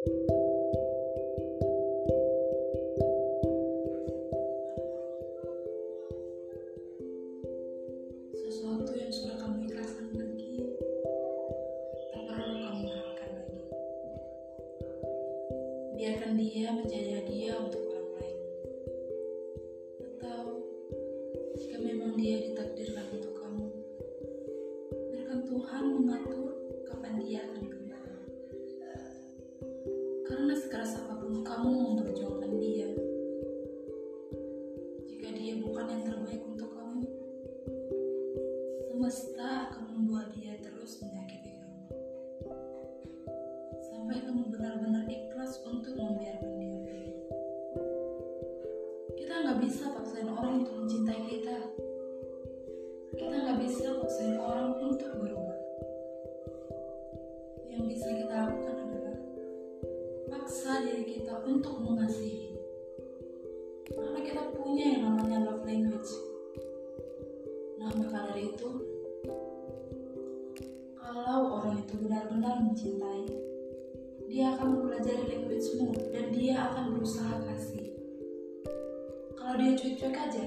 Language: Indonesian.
Sesuatu yang sudah kamu ikhlaskan pergi, tak perlu kamu harapkan lagi. Biarkan dia menjadi hadiah untuk orang lain. Atau jika memang dia ditakdirkan untuk kamu, biarkan Tuhan mengatur Karena sekeras apa pun kamu memperjuangkan dia, jika dia bukan yang terbaik untuk kamu, semesta akan membuat dia terus menyakiti kamu. Sampai kamu benar-benar ikhlas untuk membiarkan dia. Kita nggak bisa paksain orang untuk mencintai kita. Kita nggak bisa paksain orang untuk berubah. Yang bisa kita lakukan paksa diri kita untuk mengasihi. Karena kita punya yang namanya love language. Nah, maka dari itu, kalau orang itu benar-benar mencintai, dia akan mempelajari language-mu dan dia akan berusaha kasih. Kalau dia cuek-cuek aja,